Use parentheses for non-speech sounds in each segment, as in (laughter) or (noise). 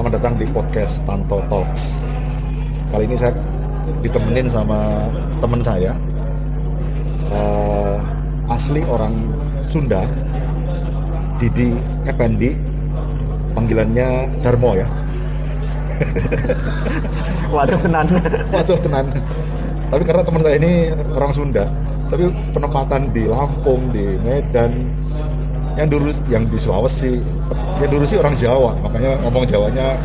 selamat datang di podcast Tanto Talks. Kali ini saya ditemenin sama teman saya, eh, asli orang Sunda, Didi Effendi, panggilannya Darmo ya. (laughs) Waduh tenan. Waduh tenan. Tapi karena teman saya ini orang Sunda, tapi penempatan di Lampung, di Medan, yang dulu yang di Sulawesi, yang dulu sih orang Jawa, makanya ngomong Jawanya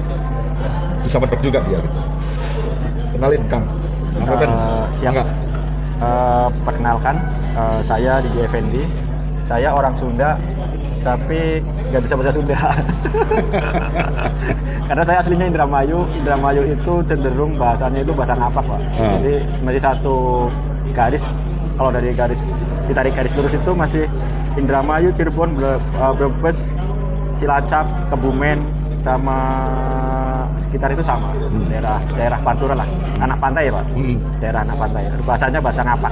bisa mendok juga dia. Kenalin Kang. Apa kan? Siap. Enggak. Eh, perkenalkan, eh, saya Didi Effendi. Saya orang Sunda, tapi nggak bisa bahasa Sunda. (laughs) Karena saya aslinya Indramayu. Indramayu itu cenderung bahasanya itu bahasa ngapak, Pak. Ah. Jadi sebenarnya satu garis, kalau dari garis ditarik garis lurus itu masih Indramayu, Cirebon, eh, Brebes, Cilacap, Kebumen, sama sekitar itu sama. Daerah daerah Pantura lah, anak pantai ya, Pak Hmm. daerah anak pantai. Bahasanya bahasa ngapak.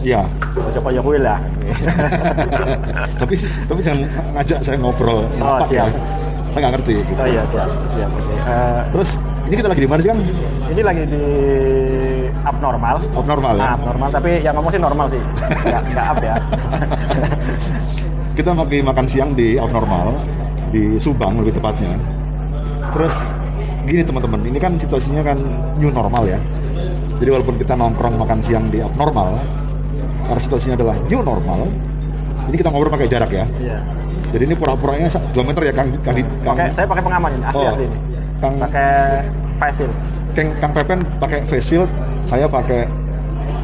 Iya. Ojo koyo kuwi lah. (laughs) tapi tapi jangan ngajak saya ngobrol Oh, ya. siap. Saya nggak ngerti. gitu. oh iya siap, siap. oke. Eh, Terus ini kita lagi di mana sih Kang? ini lagi di abnormal. Abnormal ya? Nah, abnormal, tapi yang ngomong sih normal sih. Nggak, (laughs) nggak up ya. kita lagi makan siang di abnormal di Subang lebih tepatnya. Terus gini teman-teman, ini kan situasinya kan new normal ya. Jadi walaupun kita nongkrong makan siang di abnormal, karena situasinya adalah new normal, ini kita ngobrol pakai jarak ya. Iya. Jadi ini pura-puranya 2 meter ya Kang, Kang, Kang, Pakai saya pakai pengaman ini, asli Oh. asli ini. Kang, Pakai face shield. Kang, Kang Pepen pakai face shield, saya pakai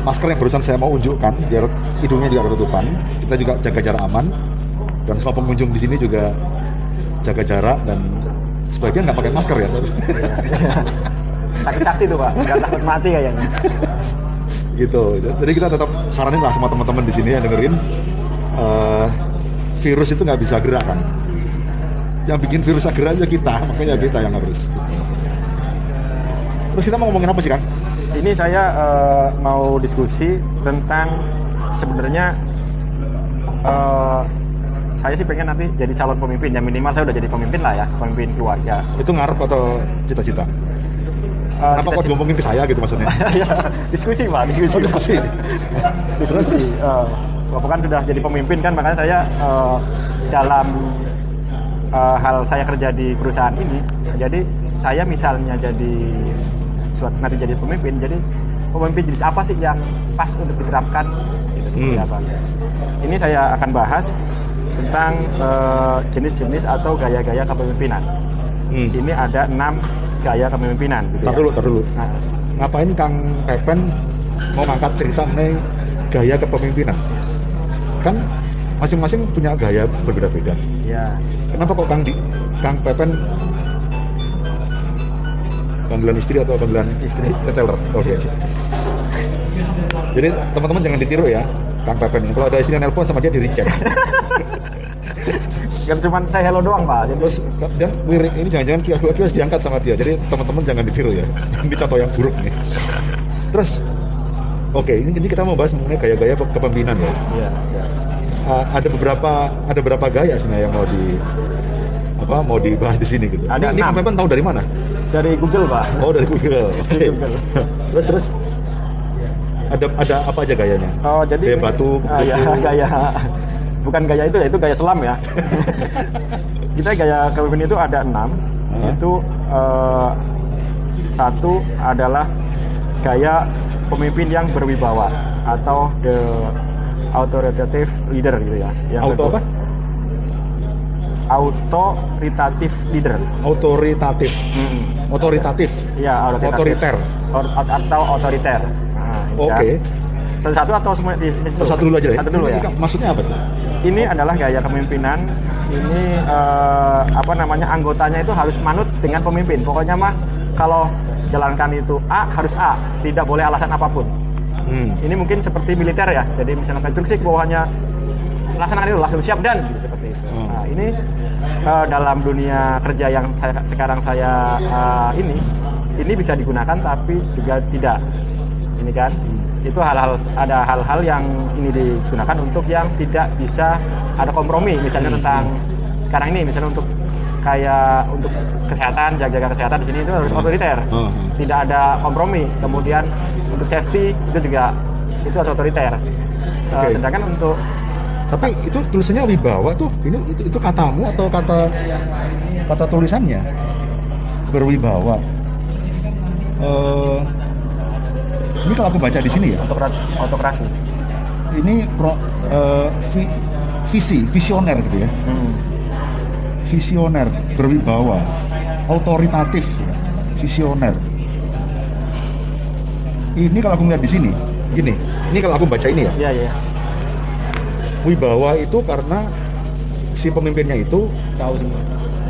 masker yang barusan saya mau unjukkan biar hidungnya juga ketutupan. Kita juga jaga jarak aman dan semua pengunjung di sini juga jaga jarak dan sebagian nggak pakai masker ya. (laughs) Sakit-sakti tuh pak, nggak takut mati kayaknya. (laughs) gitu. Jadi kita tetap saranin lah sama teman-teman di sini yang dengerin eh, virus itu nggak bisa gerak kan. Yang bikin virus gerak aja kita, makanya kita yang harus. Terus kita mau ngomongin apa sih kan? Ini saya eh, mau diskusi tentang sebenarnya eh, saya sih pengen nanti jadi calon pemimpin ya minimal saya udah jadi pemimpin lah ya pemimpin keluarga Itu ngarep atau cita-cita? Eh, Kenapa kok diomongin ke saya gitu maksudnya? (laughs) Ya, diskusi pak diskusi Oh, diskusi. diskusi Eh, Bapak kan sudah jadi pemimpin kan makanya saya eh, dalam eh, hal saya kerja di perusahaan ini jadi saya misalnya jadi suatu nanti jadi pemimpin jadi pemimpin jenis apa sih yang pas untuk diterapkan itu seperti Hmm. apa ini saya akan bahas tentang eh, jenis-jenis atau gaya-gaya kepemimpinan Hmm. ini ada enam gaya kepemimpinan gitu Tar ya. dulu, tar dulu. Nah, Ngapain Kang Pepen mau ngangkat cerita mengenai gaya kepemimpinan? Kan masing-masing punya gaya berbeda-beda. ya Kenapa kok Kang di Kang Pepen panggilan istri atau panggilan Istri. retailer? Oke. Jadi teman-teman jangan ditiru ya, Kang Pepen. Kalau ada istri yang nelpon sama dia di reject. kan (laughs) cuma saya hello doang pak jadi Terus dan lirik ini jangan-jangan kios diangkat sama dia. Jadi teman-teman jangan ditiru ya. (laughs) Ini contoh yang buruk nih. Terus Oke, ini, ini kita mau bahas mengenai gaya-gaya kepemimpinan ya. ya, ya. Uh, ada beberapa ada beberapa gaya sebenarnya yang mau di apa mau dibahas di sini gitu. Ada ini, ini enam. Kang Pepen tahu dari mana? dari Google pak Oh dari Google. Dari Google. terus terus ada ada apa aja gayanya? oh jadi Gaya batu, Ah, ya, (laughs) gaya bukan gaya itu ya itu gaya selam ya (laughs) kita gaya kepemimpinan itu ada enam Hah? itu eh, satu adalah gaya pemimpin yang berwibawa atau the authoritative leader gitu ya yang Auto kedua- apa? authoritative leader Autoritatif. Mm-mm. Otoritatif. Iya, otoritatif. Otoriter. Or- atau otoriter. Nah, Oke. kan. Satu-satu atau semua? ini Oh, satu dulu aja ya. Satu dulu Ini ya. Maksudnya apa tuh? Ini adalah gaya kepemimpinan. Ini eh, apa namanya anggotanya itu harus manut dengan pemimpin. Pokoknya mah kalau jalankan itu A harus A, tidak boleh alasan apa pun. Hmm. Ini mungkin seperti militer ya. Jadi misalnya instruksi ke bawahnya laksanakan itu langsung siap dan gitu, seperti itu. Hmm. Nah, ini eh, dalam dunia kerja yang saya sekarang saya eh, ini ini bisa digunakan tapi juga tidak. Ini kan itu hal-hal ada hal-hal yang ini digunakan untuk yang tidak bisa ada kompromi misalnya Hmm. tentang sekarang ini misalnya untuk kayak untuk kesehatan jaga-jaga kesehatan di sini itu harus otoriter Hmm. tidak ada kompromi kemudian untuk safety itu juga itu harus otoriter Eh, Oke. sedangkan untuk Tapi itu tulisannya wibawa tuh. Ini itu, itu katamu atau kata kata tulisannya? Berwibawa. Eh, ini kalau aku baca di sini ya. autokrasi Ini pro, eh, vi- visi, visioner gitu ya. Hmm. Visioner, berwibawa, otoritatif, visioner. Ini kalau aku lihat di sini, gini. Ini kalau aku baca ini ya. iya iya Wibawa itu karena si pemimpinnya itu tahu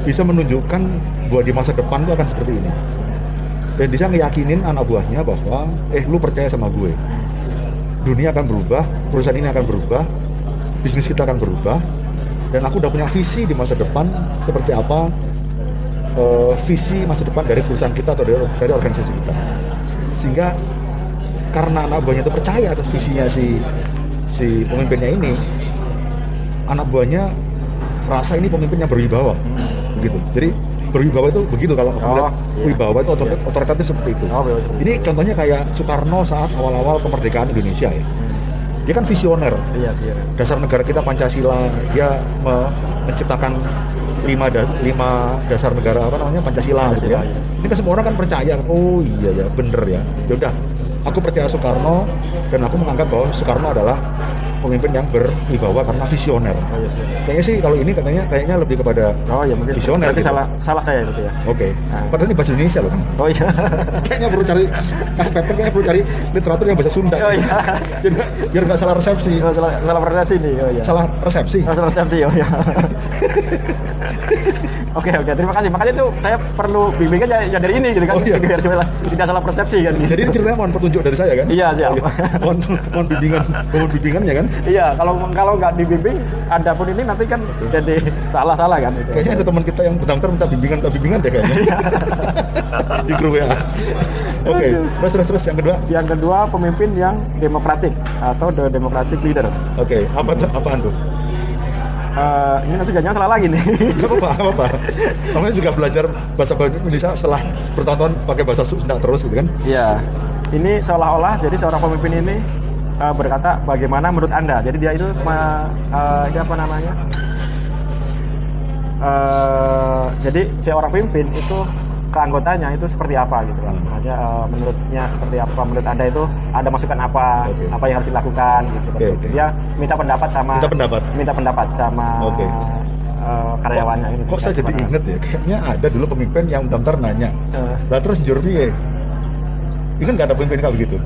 bisa menunjukkan bahwa di masa depan itu akan seperti ini. Dan bisa ngeyakinin anak buahnya bahwa, eh lu percaya sama gue. Dunia akan berubah, perusahaan ini akan berubah, bisnis kita akan berubah, dan aku udah punya visi di masa depan seperti apa eh, visi masa depan dari perusahaan kita atau dari, dari organisasi kita. Sehingga karena anak buahnya itu percaya atas visinya si si pemimpinnya ini, anak buahnya merasa ini pemimpin yang berwibawa begitu jadi berwibawa itu begitu kalau aku Oh, lihat iya. wibawa itu otor- otoritatif seperti itu Oh, iya, iya. ini contohnya kayak Soekarno saat awal-awal kemerdekaan Indonesia ya dia kan visioner. Iya iya. Dasar negara kita Pancasila. Dia me- menciptakan lima da- lima dasar negara apa namanya Pancasila, gitu ya. Pancasila, iya. ini kan semua orang kan percaya oh iya ya bener ya. Ya udah aku percaya Soekarno dan aku menganggap bahwa Soekarno adalah pemimpin yang berwibawa karena visioner oh iya iya. kayaknya sih kalau ini katanya kayaknya lebih kepada oh iya mungkin Visioner berarti gitu. salah salah saya itu ya oke Nah. padahal ini bahasa Indonesia loh kan oh iya (laughs) kayaknya perlu cari Pepper kayaknya perlu cari literatur yang bahasa Sunda Oh, iya. biar nggak biar nggak salah resepsi Oh, salah salah pronunciasi nih oh iya salah resepsi Oh, salah resepsi oh ya. (laughs) Oke oke terima kasih makanya tuh saya perlu bimbingan ya, ya dari ini gitu kan Oh, iya. biar tidak salah persepsi kan gitu. jadi ini ceritanya mohon petunjuk dari saya kan Iya, siap. Oh, mohon mohon bimbingan mohon bimbingannya kan Iya kalau kalau nggak dibimbing ada pun ini nanti kan jadi salah salah kan itu. kayaknya ada teman kita yang bentar-bentar minta bimbingan minta bimbingan deh kayaknya (laughs) di grup ya oke terus terus terus yang kedua Yang kedua pemimpin yang demokratik atau the democratic leader. oke apa tuh apaan tuh Eh, ini nanti jangan salah lagi nih. Gak apa-apa, gak apa-apa. Namanya juga belajar bahasa Indonesia setelah bertahun-tahun pakai bahasa Sunda terus gitu kan. Iya. Ini seolah-olah jadi seorang pemimpin ini eh, berkata bagaimana menurut anda. Jadi dia itu ma- eh, ini apa namanya? Eh, jadi seorang pemimpin itu keanggotanya itu seperti apa gitu kan. Maksudnya eh, menurutnya seperti apa? Menurut anda itu ada masukan apa? Oke. Apa yang harus dilakukan gitu seperti Oke, itu. Dia minta pendapat sama Minta pendapat. minta pendapat sama Oke. eh, karyawannya ini. Kok saya jadi inget ya, kayaknya ada dulu pemimpin yang bentar nanya. Eh. Lah terus njur piye? Ini kan gak ada pemimpin kayak begitu.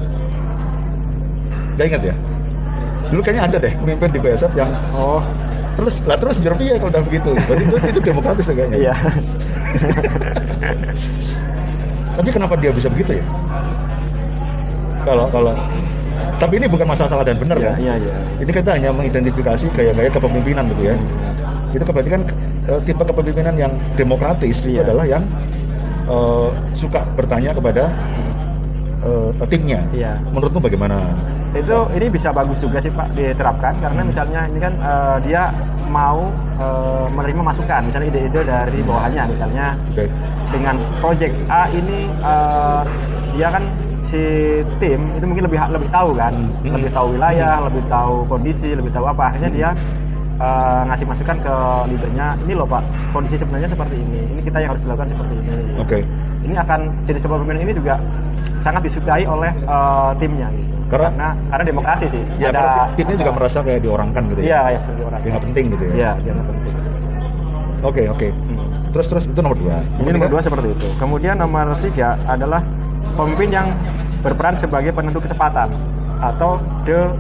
Gak inget ya? Dulu kayaknya ada deh pemimpin di BSF yang Oh, terus lah terus njur piye kalau udah begitu. Berarti itu, itu demokratis deh kayaknya. iya. (laughs) Tapi kenapa dia bisa begitu ya? Kalau kalau tapi ini bukan masalah salah dan benar Iya, kan? iya, iya. Ini kita hanya mengidentifikasi gaya-gaya kepemimpinan gitu ya. Itu berarti kan eh, tipe kepemimpinan yang demokratis itu Iya. adalah yang eh, suka bertanya kepada eh, timnya. Iya. Menurutmu bagaimana? Itu ini bisa bagus juga sih pak diterapkan. Karena misalnya ini kan eh, dia mau eh, menerima masukan. Misalnya ide-ide dari bawahannya misalnya. Oke. dengan project A ini eh, dia kan si tim itu mungkin lebih lebih tahu kan. Hmm. lebih tahu wilayah lebih tahu kondisi lebih tahu apa. Akhirnya dia eh, ngasih masukan ke leadernya ini loh pak kondisi sebenarnya seperti ini. Ini kita yang harus dilakukan seperti ini. Oke. ini akan jenis kepemimpinan ini juga sangat disukai oleh eh, timnya. gitu Karena- karena karena demokrasi sih Ya, karena timnya juga merasa kayak diorangkan gitu iya ya. ya seperti orang Yang nggak penting gitu ya. iya dia nggak penting Oke, oke. Hmm. Terus terus itu nomor dua. ini nomor dua seperti itu kemudian nomor tiga adalah pemimpin yang berperan sebagai penentu kecepatan atau the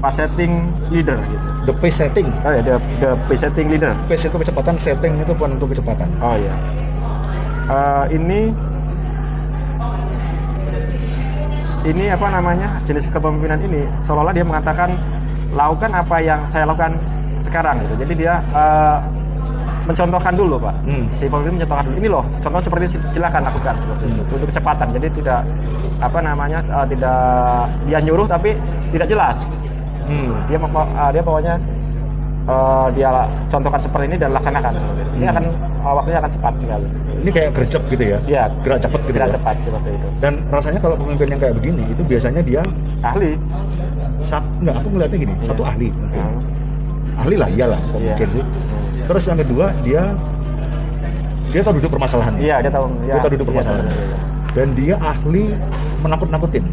pace-setting leader gitu The pace setting. oh ya the the pace-setting leader Pace itu kecepatan, setting itu penentu kecepatan. oh iya Eh, ini ini apa namanya jenis kepemimpinan ini seolah-olah dia mengatakan lakukan apa yang saya lakukan sekarang gitu jadi dia eh, mencontohkan dulu pak Hmm. si pemimpin mencontohkan dulu ini loh contoh seperti ini silakan lakukan seperti itu. untuk kecepatan jadi tidak apa namanya eh, tidak dia nyuruh tapi tidak jelas Hmm. dia eh, dia pokoknya eh, dia contohkan seperti ini dan laksanakan. Ini Hmm. akan eh, waktunya akan cepat sekali. Ini kayak gercep gitu ya. Iya, Gerak cepat gitu gerak ya. cepat seperti itu. Dan rasanya kalau pemimpin yang kayak begini itu biasanya dia Ahli. satu enggak aku ngeliatnya gini, Iya. satu ahli mungkin. Nah, Ahli lah iyalah Iya. mungkin sih. Terus yang kedua dia dia tahu duduk permasalahannya. Iya, dia tahu. Ya, Dia tahu duduk iya, permasalahan. iya, iya. Dan dia ahli menakut-nakutin.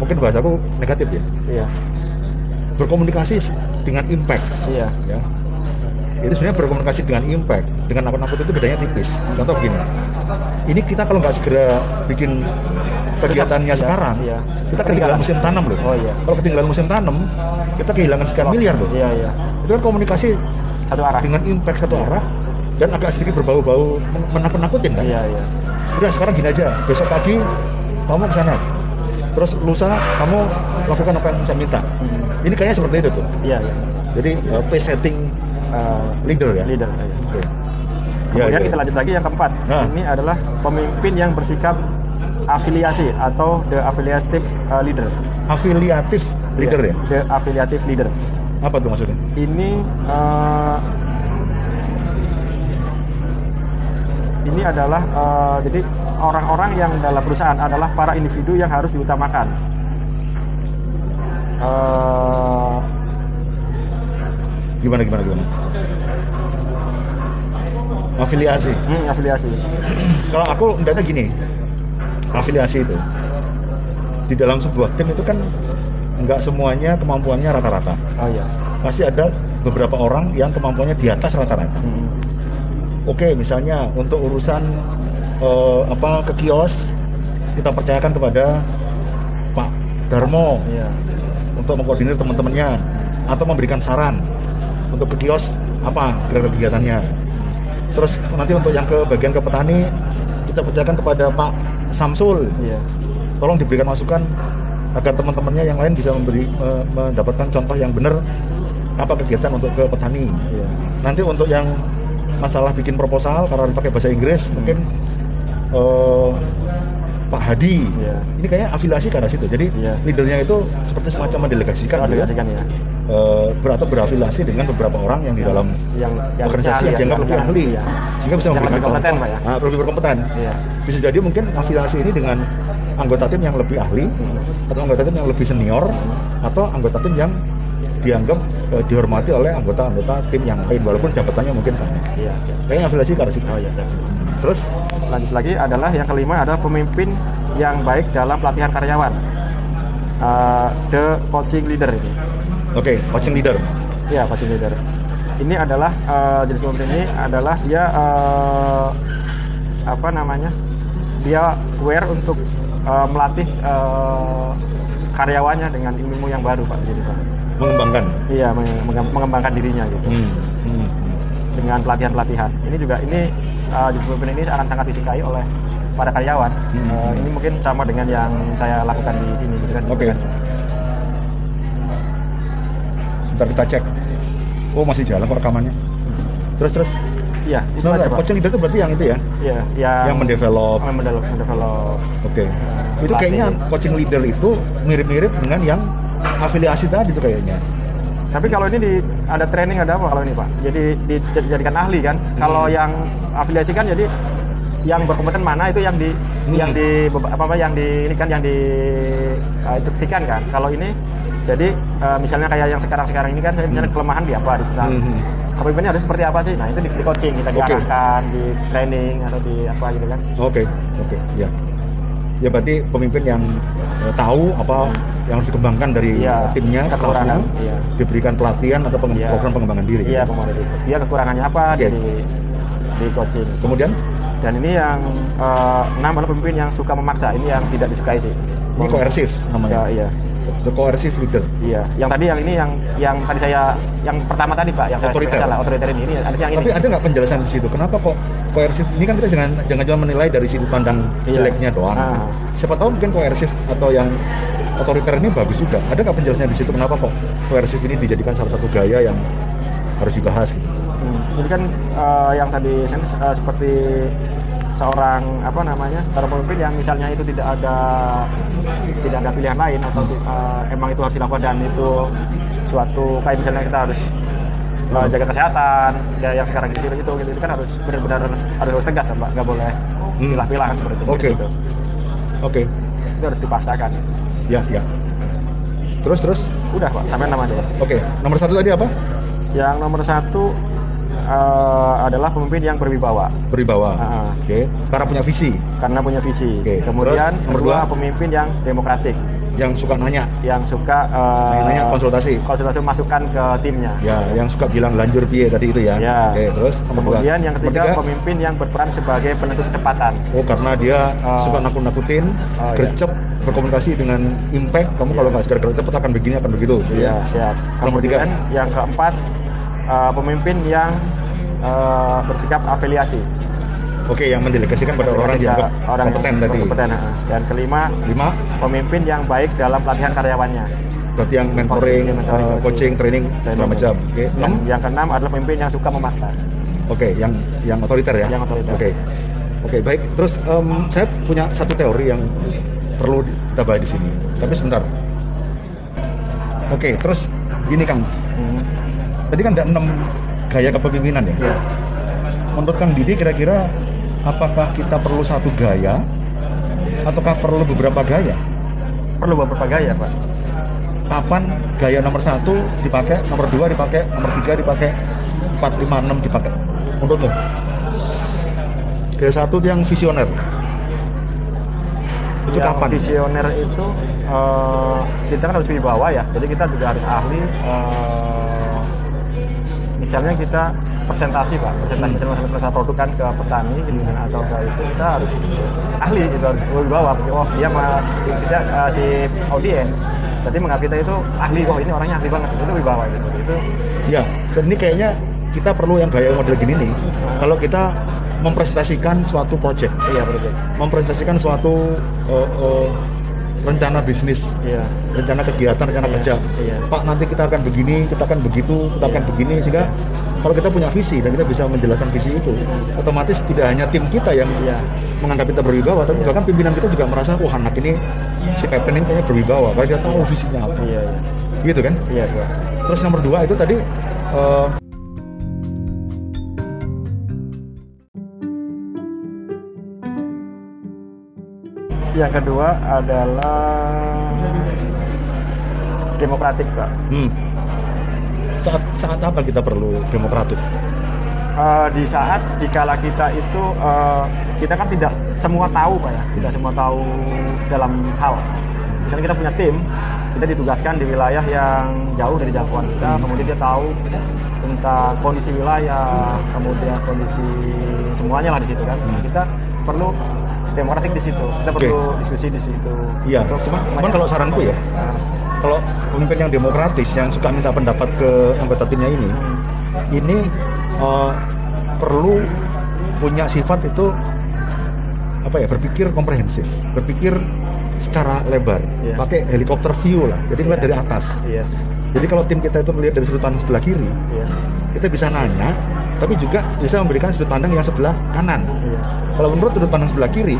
Mungkin bahasaku negatif ya. Iya, Berkomunikasi dengan impact iya, ya. Itu sebenarnya berkomunikasi dengan impact, dengan nakut-nakut itu bedanya tipis. Contoh begini. Ini kita kalau nggak segera bikin kegiatannya Iya, sekarang, iya. kita ketinggalan musim tanam loh. Oh, iya. Kalau ketinggalan musim tanam, kita kehilangan sekian miliar loh. Iya, iya. Itu kan komunikasi Satu arah. dengan impact satu arah dan agak sedikit berbau-bau men- menakut-nakutin kan. Iya, iya. Udah sekarang gini aja, besok pagi kamu ke sana. Terus lusa kamu lakukan apa yang saya minta. Hmm. Ini kayaknya seperti itu tuh. Iya, iya. Jadi uh, pace setting Eh, leader ya. leader. iya. Oke. Kemudian Ya, ya. kita lanjut lagi yang keempat. Nah. Ini adalah pemimpin yang bersikap afiliasi atau the affiliative uh, leader. Afiliatif leader Iya, ya. The affiliative leader. Apa tuh maksudnya? Ini uh, ini adalah uh, jadi orang-orang yang dalam perusahaan adalah para individu yang harus diutamakan. Uh, Gimana gimana gimana? Afiliasi. hmm, afiliasi. Kalau aku melihatnya gini, afiliasi itu di dalam sebuah tim itu kan nggak semuanya kemampuannya rata-rata. Oh iya. Pasti ada beberapa orang yang kemampuannya di atas rata-rata. Hmm. Oke, misalnya untuk urusan eh, apa ke kios kita percayakan kepada Pak Darmo Iya. untuk mengkoordinir teman-temannya atau memberikan saran untuk ke kios apa kira-kira kegiatannya. Terus nanti untuk yang ke bagian ke petani kita percayakan kepada Pak Samsul. Iya. Tolong diberikan masukan agar teman-temannya yang lain bisa memberi me- mendapatkan contoh yang benar apa kegiatan untuk ke petani. Iya. Nanti untuk yang masalah bikin proposal karena harus pakai bahasa Inggris mungkin eh, Pak Hadi. Iya. Ini kayaknya afiliasi arah situ. Jadi Iya. leadernya itu seperti semacam mendelegasikan gitu ya. delegasikan ya. Eh, ber- atau berafiliasi dengan beberapa orang yang di dalam yang yang organisasi yang dianggap lebih ahli iya. sehingga bisa memberikan lebih kompeten, contoh. Pak, ya? Ah, lebih berkompeten Iya. bisa jadi mungkin afiliasi ini dengan anggota tim yang lebih ahli Hmm. atau anggota tim yang lebih senior atau anggota tim yang dianggap eh, dihormati oleh anggota-anggota tim yang lain walaupun jabatannya mungkin sama Iya. kayaknya afiliasi arah situ Oh iya. siap. Terus Lanjut lagi adalah yang kelima adalah pemimpin yang baik dalam pelatihan karyawan. Uh, the coaching leader ini. oke coaching leader Iya, coaching leader. Ini adalah uh, jenis pemimpin ini adalah dia uh, apa namanya? Dia aware untuk uh, melatih uh, karyawannya dengan ilmu yang baru, Pak. Jadi, Pak. mengembangkan Iya, menge- menge- mengembangkan dirinya gitu. Hmm, hmm. dengan pelatihan-pelatihan. Ini juga ini uh, jenis pemimpin ini akan sangat disukai oleh para karyawan. Hmm. Uh, ini mungkin sama dengan yang saya lakukan di sini. Gitu kan, Oke. Ntar kita cek oh masih jalan kok rekamannya terus terus Iya, itu Sebentar, aja coaching leader itu berarti yang itu ya Iya, yang, yang mendevelop yang mendevelop, mendevelop. Oke. itu pelatih. kayaknya coaching leader itu mirip-mirip dengan yang afiliasi tadi tuh kayaknya. Tapi kalau ini di, ada training ada apa kalau ini pak? Jadi dijadikan ahli kan? Kalau Hmm. yang afiliasi kan jadi yang berkompeten mana itu yang di Hmm. yang di apa apa yang di ini kan yang di uh, instruksikan kan. Kalau ini jadi uh, misalnya kayak yang sekarang-sekarang ini kan saya misalnya kelemahan di apa di tentang Hmm. kepemimpinannya harus seperti apa sih? Nah itu di, di coaching kita diarahkan, di training atau di apa gitu kan? Oke, oke, ya. Ya berarti pemimpin yang eh, tahu apa yang harus dikembangkan dari Iya, eh, timnya, kekurangan, iya. diberikan pelatihan atau Iya. program pengembangan diri. Iya, pengembangan diri. Dia kekurangannya apa dia di di coaching. Kemudian Dan ini yang uh, enam adalah pemimpin yang suka memaksa. Ini yang tidak disukai sih. ini koersif Ya, namanya. iya. The coercive leader. Iya. Yang tadi yang ini yang yang tadi saya yang pertama tadi Pak, yang saya Otoriter. salah otoriter ini. Ini ada yang ini. Tapi ada nggak penjelasan di situ? Kenapa kok koersif? Ini kan kita jangan jangan cuma menilai dari sudut pandang Iya. jeleknya doang. Ah. Siapa tahu mungkin koersif atau yang otoriter ini bagus juga. Ada nggak penjelasannya di situ? Kenapa kok koersif ini dijadikan salah satu gaya yang harus dibahas gitu? Hmm, Ini kan uh, yang tadi uh, seperti seorang apa namanya seorang pemimpin yang misalnya itu tidak ada tidak ada pilihan lain atau uh, emang itu harus dilakukan dan itu suatu kayak misalnya kita harus uh, jaga kesehatan ya yang sekarang gitu itu gitu itu kan harus benar-benar harus tegas ya, Pak nggak boleh Hmm. pilah-pilah kan seperti itu Oke. gitu. Oke. itu harus dipaksakan Ya, ya. Terus terus. udah Pak sampai nama dulu Oke. Nomor satu tadi apa? yang nomor satu uh, adalah pemimpin yang berwibawa Berwibawa. Ah. Oke. Karena punya visi. karena punya visi Oke, kemudian terus nomor kedua dua? pemimpin yang demokratik Yang suka nanya. yang suka uh, Nanya konsultasi. konsultasi masukan ke timnya Ya, yang suka bilang lanjur piye tadi itu ya. Ya. Oke, terus. Kemudian yang ketiga tiga? pemimpin yang berperan sebagai penentu kecepatan. Oh, karena dia Oh. suka nakut-nakutin, Oh, iya. gercep, berkomunikasi dengan impact. Kamu kalau nggak segera gercep akan begini, akan begitu. gitu Iya, ya. siap. Nomor Kemudian yang keempat uh, pemimpin yang uh, bersikap afiliasi. Oke, yang mendelegasikan pada orang yang orang kompeten tadi. berkompeten, nah. Dan kelima, Lima, pemimpin yang baik dalam pelatihan karyawannya. berarti yang mentoring, Coaching, mentoring, eh, coaching, training, segala Training. macam. Oke, Dan enam. yang keenam adalah pemimpin yang suka memaksa. Oke, yang yang otoriter ya. Yang otoriter. Oke, oke baik. Terus em, saya punya satu teori yang perlu kita bahas di sini. Tapi sebentar. Oke, terus gini Kang. Hmm. Tadi kan ada enam gaya kepemimpinan ya. Iya. Menurut Kang Didi kira-kira apakah kita perlu satu gaya ataukah perlu beberapa gaya? Perlu beberapa gaya, Pak. Kapan gaya nomor satu dipakai, nomor dua dipakai, nomor tiga dipakai, empat, lima, enam dipakai? Menurut lo? Gaya satu yang visioner. Itu yang kapan? visioner itu eh, kita kan harus wibawa ya jadi kita juga harus ahli eh, misalnya kita presentasi pak. Presentasi misalnya presentasi produk kan ke petani gitu kan atau ke itu kita harus ahli itu harus wibawa oh dia mah eh, si audiens. Berarti menganggap kita itu ahli oh ini orangnya ahli banget. Itu wibawa itu seperti itu Ya, dan ini kayaknya kita perlu yang gaya model gini nih. Kalau kita mempresentasikan suatu project, iya betul. Mempresentasikan suatu eh, eh, rencana bisnis, iya. Rencana kegiatan, rencana Iya, kerja. iya. Pak nanti kita akan begini, kita akan begitu, kita akan Iya. begini sehingga kalau kita punya visi dan kita bisa menjelaskan visi itu, otomatis tidak hanya tim kita yang iya. menganggap kita berwibawa, tapi bahkan pimpinan kita juga merasa, wah anak ini si Pepen ini kayaknya berwibawa, karena dia tahu visinya apa, iya iya. Gitu kan? iya Pak. Terus nomor dua itu tadi eh, yang kedua adalah demokratik pak. Hmm, saat saat apa kita perlu demokratik? Eh, di saat dikala kita itu eh, kita kan tidak semua tahu pak ya. Tidak semua tahu dalam hal. Misalnya kita punya tim kita ditugaskan di wilayah yang jauh dari jangkauan kita kemudian dia tahu tentang kondisi wilayah kemudian kondisi semuanya lah di situ kan. Nah, kita perlu demokratik di situ. Kita perlu diskusi di situ. Iya, cuma, cuman kalau saranku ya, kalau pemimpin yang demokratis yang suka minta pendapat ke anggota timnya ini, ini eh, perlu punya sifat itu apa ya berpikir komprehensif, berpikir secara lebar, Iya. pakai helikopter view lah, jadi ngeliat Iya. dari atas. iya Jadi kalau tim kita itu melihat dari sudut pandang sebelah kiri, iya kita bisa nanya, tapi juga bisa memberikan sudut pandang yang sebelah kanan. iya Kalau menurut sudut pandang sebelah kiri,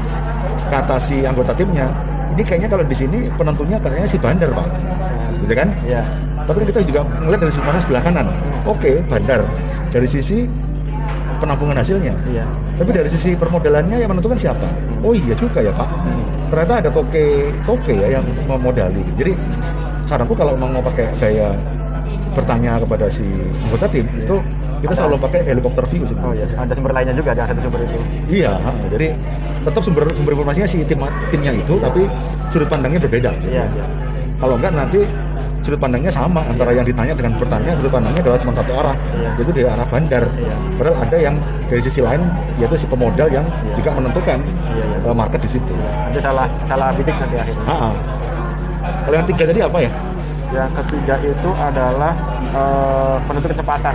kata si anggota timnya, ini kayaknya kalau di sini penentunya kayaknya si bandar pak, gitu kan? iya Tapi kita juga melihat dari sudut pandang sebelah kanan. Oke, bandar. Dari sisi penampungan hasilnya. iya Tapi dari sisi permodalannya yang menentukan siapa? Oh iya juga ya pak. Ternyata ada toke toke ya yang memodali. Jadi saranku kalau mau pakai gaya bertanya kepada si anggota tim itu kita selalu pakai helikopter view sih. Oh iya, ada sumber lainnya juga, jangan satu sumber itu. Iya, ha, jadi tetap sumber sumber informasinya si tim timnya itu, tapi sudut pandangnya berbeda. gitu. Iya, siap. Kalau enggak nanti sudut pandangnya sama antara yang ditanya dengan bertanya sudut pandangnya adalah cuma satu arah, Iya. yaitu dari arah bandar. Iya. Padahal ada yang dari sisi lain yaitu si pemodal yang Iya. juga menentukan eh, market di situ. Ada salah salah bidik nanti akhirnya. Ha, ha. Kalau yang tiga tadi apa ya? Yang ketiga itu adalah eh, penentu kecepatan.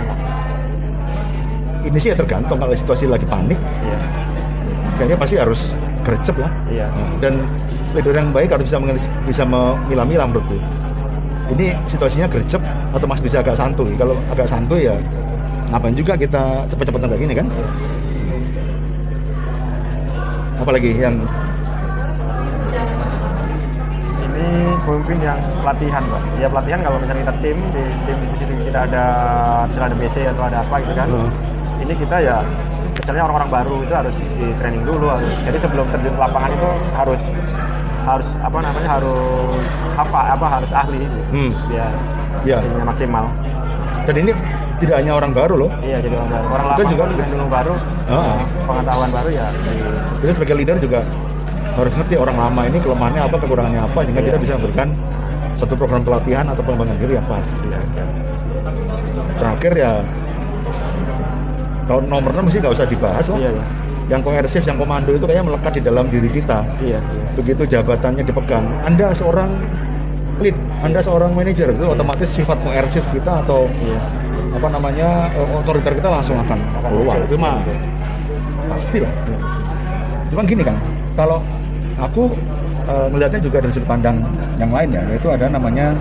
Ini sih ya tergantung kalau situasi lagi panik, Iya. kayaknya pasti harus gercep lah. Iya. Nah, dan leader yang baik harus bisa bisa memilah-milah menurutku. Ini situasinya gercep atau masih bisa agak santuy. Kalau agak santuy ya ngapain juga kita cepet-cepetan kayak gini kan? Apalagi yang Ini pemimpin yang pelatihan pak ya pelatihan kalau misalnya kita tim di tim di sini kita ada misalnya ada BC atau ada apa gitu kan Hmm. ini kita ya misalnya orang-orang baru itu harus di training dulu harus jadi sebelum terjun ke lapangan itu harus harus apa namanya harus hafal apa harus ahli gitu. Hmm. biar Iya. hasilnya maksimal Dan ini tidak hanya orang baru loh. iya jadi orang baru orang lapangan juga- dulu baru eh, pengetahuan baru ya di- Jadi sebagai leader juga harus ngerti orang lama ini kelemahannya apa, kekurangannya apa, sehingga Iya. kita bisa memberikan satu program pelatihan atau pengembangan diri yang pas. iya, iya. Terakhir ya tahun nomor 6 sih nggak usah dibahas lah. iya iya Yang koersif, yang komando itu kayaknya melekat di dalam diri kita. iya iya. Begitu jabatannya dipegang, Anda seorang lead, Anda seorang manajer itu otomatis sifat koersif kita atau iya. apa namanya eh, otoriter kita langsung akan keluar. Itu mah pasti lah. Cuman gini kan kalau aku eh, melihatnya juga dari sudut pandang yang lain ya yaitu ada namanya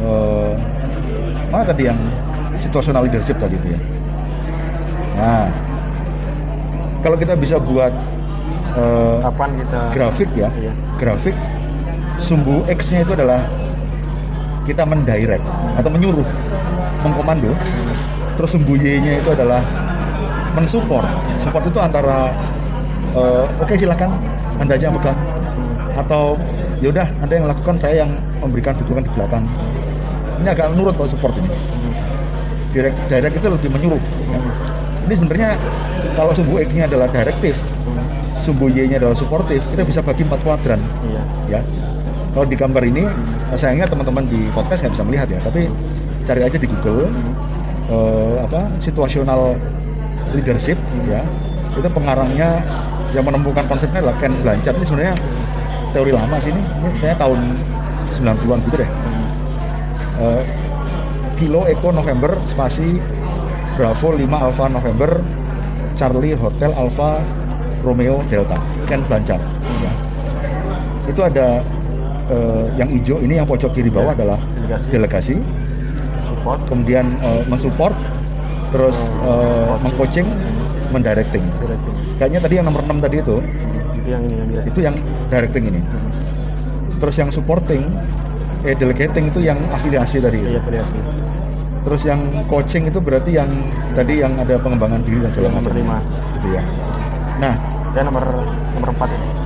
eh, mana tadi yang situational leadership tadi itu ya? Nah kalau kita bisa buat kapan kita grafik ya Iya. grafik sumbu X-nya itu adalah kita mendirect atau menyuruh mengkomando. Terus sumbu Y-nya itu adalah mensupport. Support itu antara eh, oke silakan anda aja yang pegang. Atau yaudah anda yang lakukan saya yang memberikan dukungan di belakang. Ini agak nurut kalau support ini. Direct direct itu lebih menyuruh. ya. Ini sebenarnya kalau sumbu X-nya adalah direktif sumbu Y-nya adalah suportif kita bisa bagi empat kuadran. Iya. Ya. Kalau di gambar ini sayangnya teman-teman di podcast nggak bisa melihat ya tapi cari aja di Google eh, apa situational leadership ya. Itu pengarangnya yang menemukan konsepnya adalah Ken Blanchard. Ini sebenarnya teori lama sih ini. Ini saya tahun 90-an gitu deh. Eh, Kilo Eko November spasi Bravo 5 Alpha November Charlie Hotel Alpha Romeo Delta. Ken Blanchard. Ya. itu ada eh, yang hijau ini yang pojok kiri bawah Ya, adalah delegasi. delegasi. Support. Kemudian eh, mensupport terus eh, mengcoaching mendirecting. Directing kayaknya tadi yang nomor 6 tadi itu. Itu yang ini yang directing itu yang directing ini. Terus yang supporting eh delegating itu yang afiliasi tadi. Iya variasi terus yang coaching itu berarti yang tadi yang ada pengembangan diri dan segala macam. lima. gitu ya. Nah. Saya nomor nomor empat ini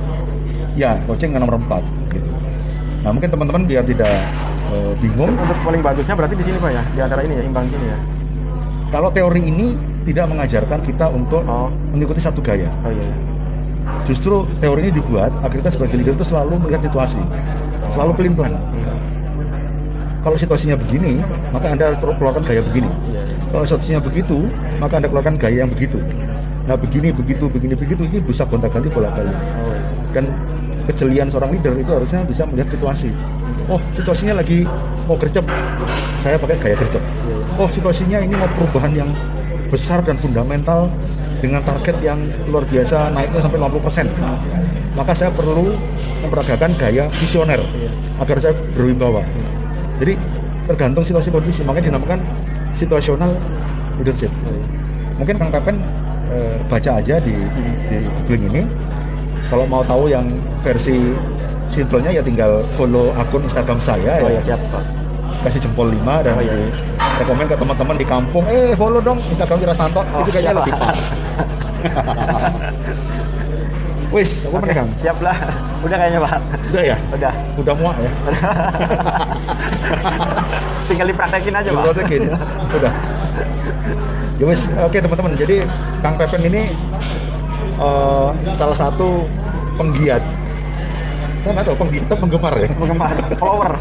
ya coaching yang nomor 4 gitu. Nah mungkin teman-teman biar tidak eh, bingung. Untuk paling bagusnya berarti di sini pak ya? Di antara ini ya imbang sini ya? Kalau teori ini tidak mengajarkan kita untuk oh. mengikuti satu gaya. Oh iya iya. justru teori ini dibuat agar kita sebagai leader itu selalu melihat situasi. Selalu pelin pelan kalau situasinya begini maka anda keluarkan gaya begini. Iya iya. kalau situasinya begitu maka anda keluarkan gaya yang begitu. Nah begini begitu begini begitu ini bisa gonta ganti bolak balik oh iya. dan kejelian seorang leader itu harusnya bisa melihat situasi. Oh situasinya lagi mau gercep. Saya pakai gaya gercep. Oh situasinya ini mau perubahan yang besar dan fundamental dengan target yang luar biasa naiknya sampai 50% maka saya perlu memperagakan gaya visioner agar saya berwibawa jadi tergantung situasi kondisi. Makanya dinamakan situasional leadership mungkin Kang Pepen eh, baca aja di, di googling ini. Kalau mau tahu yang versi simpelnya ya tinggal follow akun Instagram saya oh ya siap pak. Kasih jempol 5 dan Oh, iya. di rekomen ke teman-teman di kampung. Eh follow dong Instagram Wirasanto. Oh, itu kayaknya lebih pas (laughs) wis meneh Kang siap lah udah kayaknya pak udah ya udah udah muak ya (laughs) tinggal dipraktekin aja pak gini, udah. Ya wis, oke teman-teman. Jadi Kang Pepen ini eh, salah satu penggiat. Saya nggak tahu penggiat atau penggemar ya. penggemar follower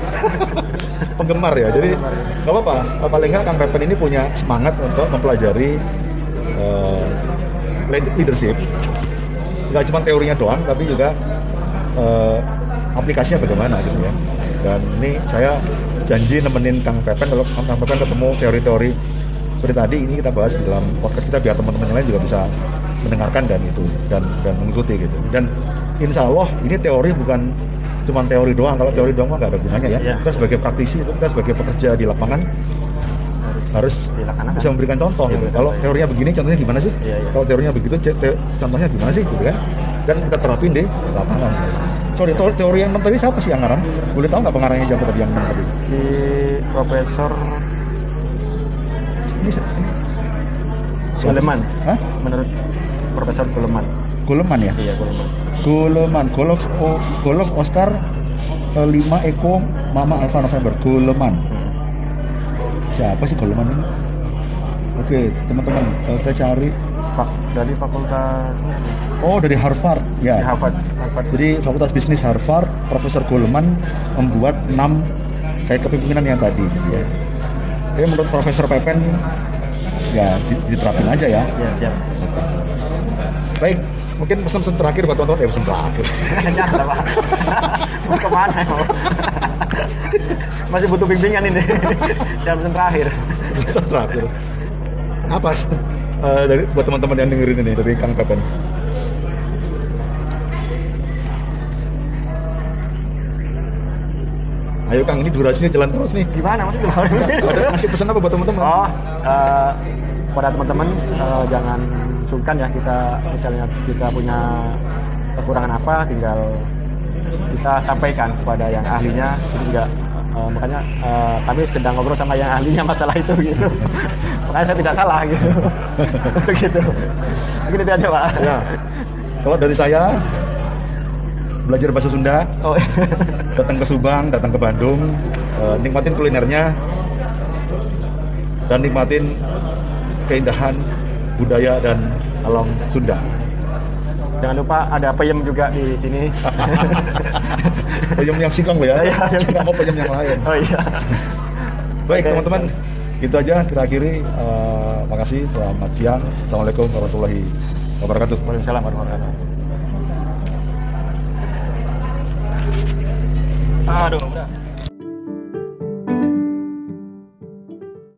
(laughs) Penggemar ya. Jadi ya. nggak apa-apa. Paling nggak Kang Pepen ini punya semangat untuk mempelajari eh, leadership. Nggak cuma teorinya doang, tapi juga eh, aplikasinya bagaimana gitu ya. Dan ini saya janji nemenin Kang Pepen kalau Kang Pepen ketemu teori-teori seperti tadi ini kita bahas di dalam podcast kita biar teman-teman yang lain juga bisa mendengarkan dan itu dan dan mengikuti gitu. Dan insya Allah ini teori bukan cuma teori doang. Kalau teori doang mah nggak ada gunanya ya. Iya. Kita sebagai praktisi itu kita sebagai pekerja di lapangan harus dilaksanakan bisa memberikan contoh. Iya, gitu. Kalau teorinya begini, contohnya gimana sih? Iya, iya. Kalau teorinya begitu, te- contohnya gimana sih, gitu kan? Dan kita terapin di lapangan. sorry teori, teori yang tadi siapa sih yang ngarang boleh tahu nggak pengarangnya siapa tadi yang tadi si Profesor ini, si- ini siapa? Goleman Hah? menurut Profesor Goleman Goleman ya iya Goleman Goleman Golof o, Golof Oscar 5 Eko Mama Alfa November Goleman siapa sih Goleman ini? Oke teman-teman eh, kita cari. Pak dari Fakultas oh dari Harvard. Di ya Harvard. Harvard. Jadi Fakultas Bisnis Harvard, Profesor Goleman membuat 6 kayak kepemimpinan yang tadi gitu ya. Tapi menurut Profesor Pepen ya di- diterapin aja ya. ya siap. Baik, mungkin pesan-pesan terakhir buat teman-teman. Ya pesan terakhir. (laughs) jangan Pak. Mau ke mana masih butuh bimbingan ini dan pesan terakhir pesan terakhir. Apa eh, dari buat teman-teman yang dengerin ini dari Kang Pepen? Ayo Kang, ini durasinya jalan terus nih. gimana Ada ngasih pesan apa buat teman-teman? Oh, eh, pada teman-teman eh, jangan sungkan ya kita misalnya kita punya kekurangan apa tinggal kita sampaikan kepada yang ahlinya. Itu juga eh, makanya eh, kami sedang ngobrol sama yang ahlinya masalah itu gitu. (laughs) Makanya saya tidak salah gitu. (laughs) Untuk gitu mungkin itu aja pak. Ya. Kalau dari saya belajar bahasa Sunda, oh, (laughs) datang ke Subang, datang ke Bandung, eh, nikmatin kulinernya dan nikmatin keindahan budaya dan alam Sunda. Jangan lupa ada peyem juga di sini. (laughs) Peyem yang singkong ya, Iya, yang nggak mau peyem yang lain. oh iya. Baik teman-teman, gitu aja. Kita akhiri. Eh, makasih, selamat siang. Assalamualaikum warahmatullahi wabarakatuh. Waalaikumsalam warahmatullahi wabarakatuh. Aduh udah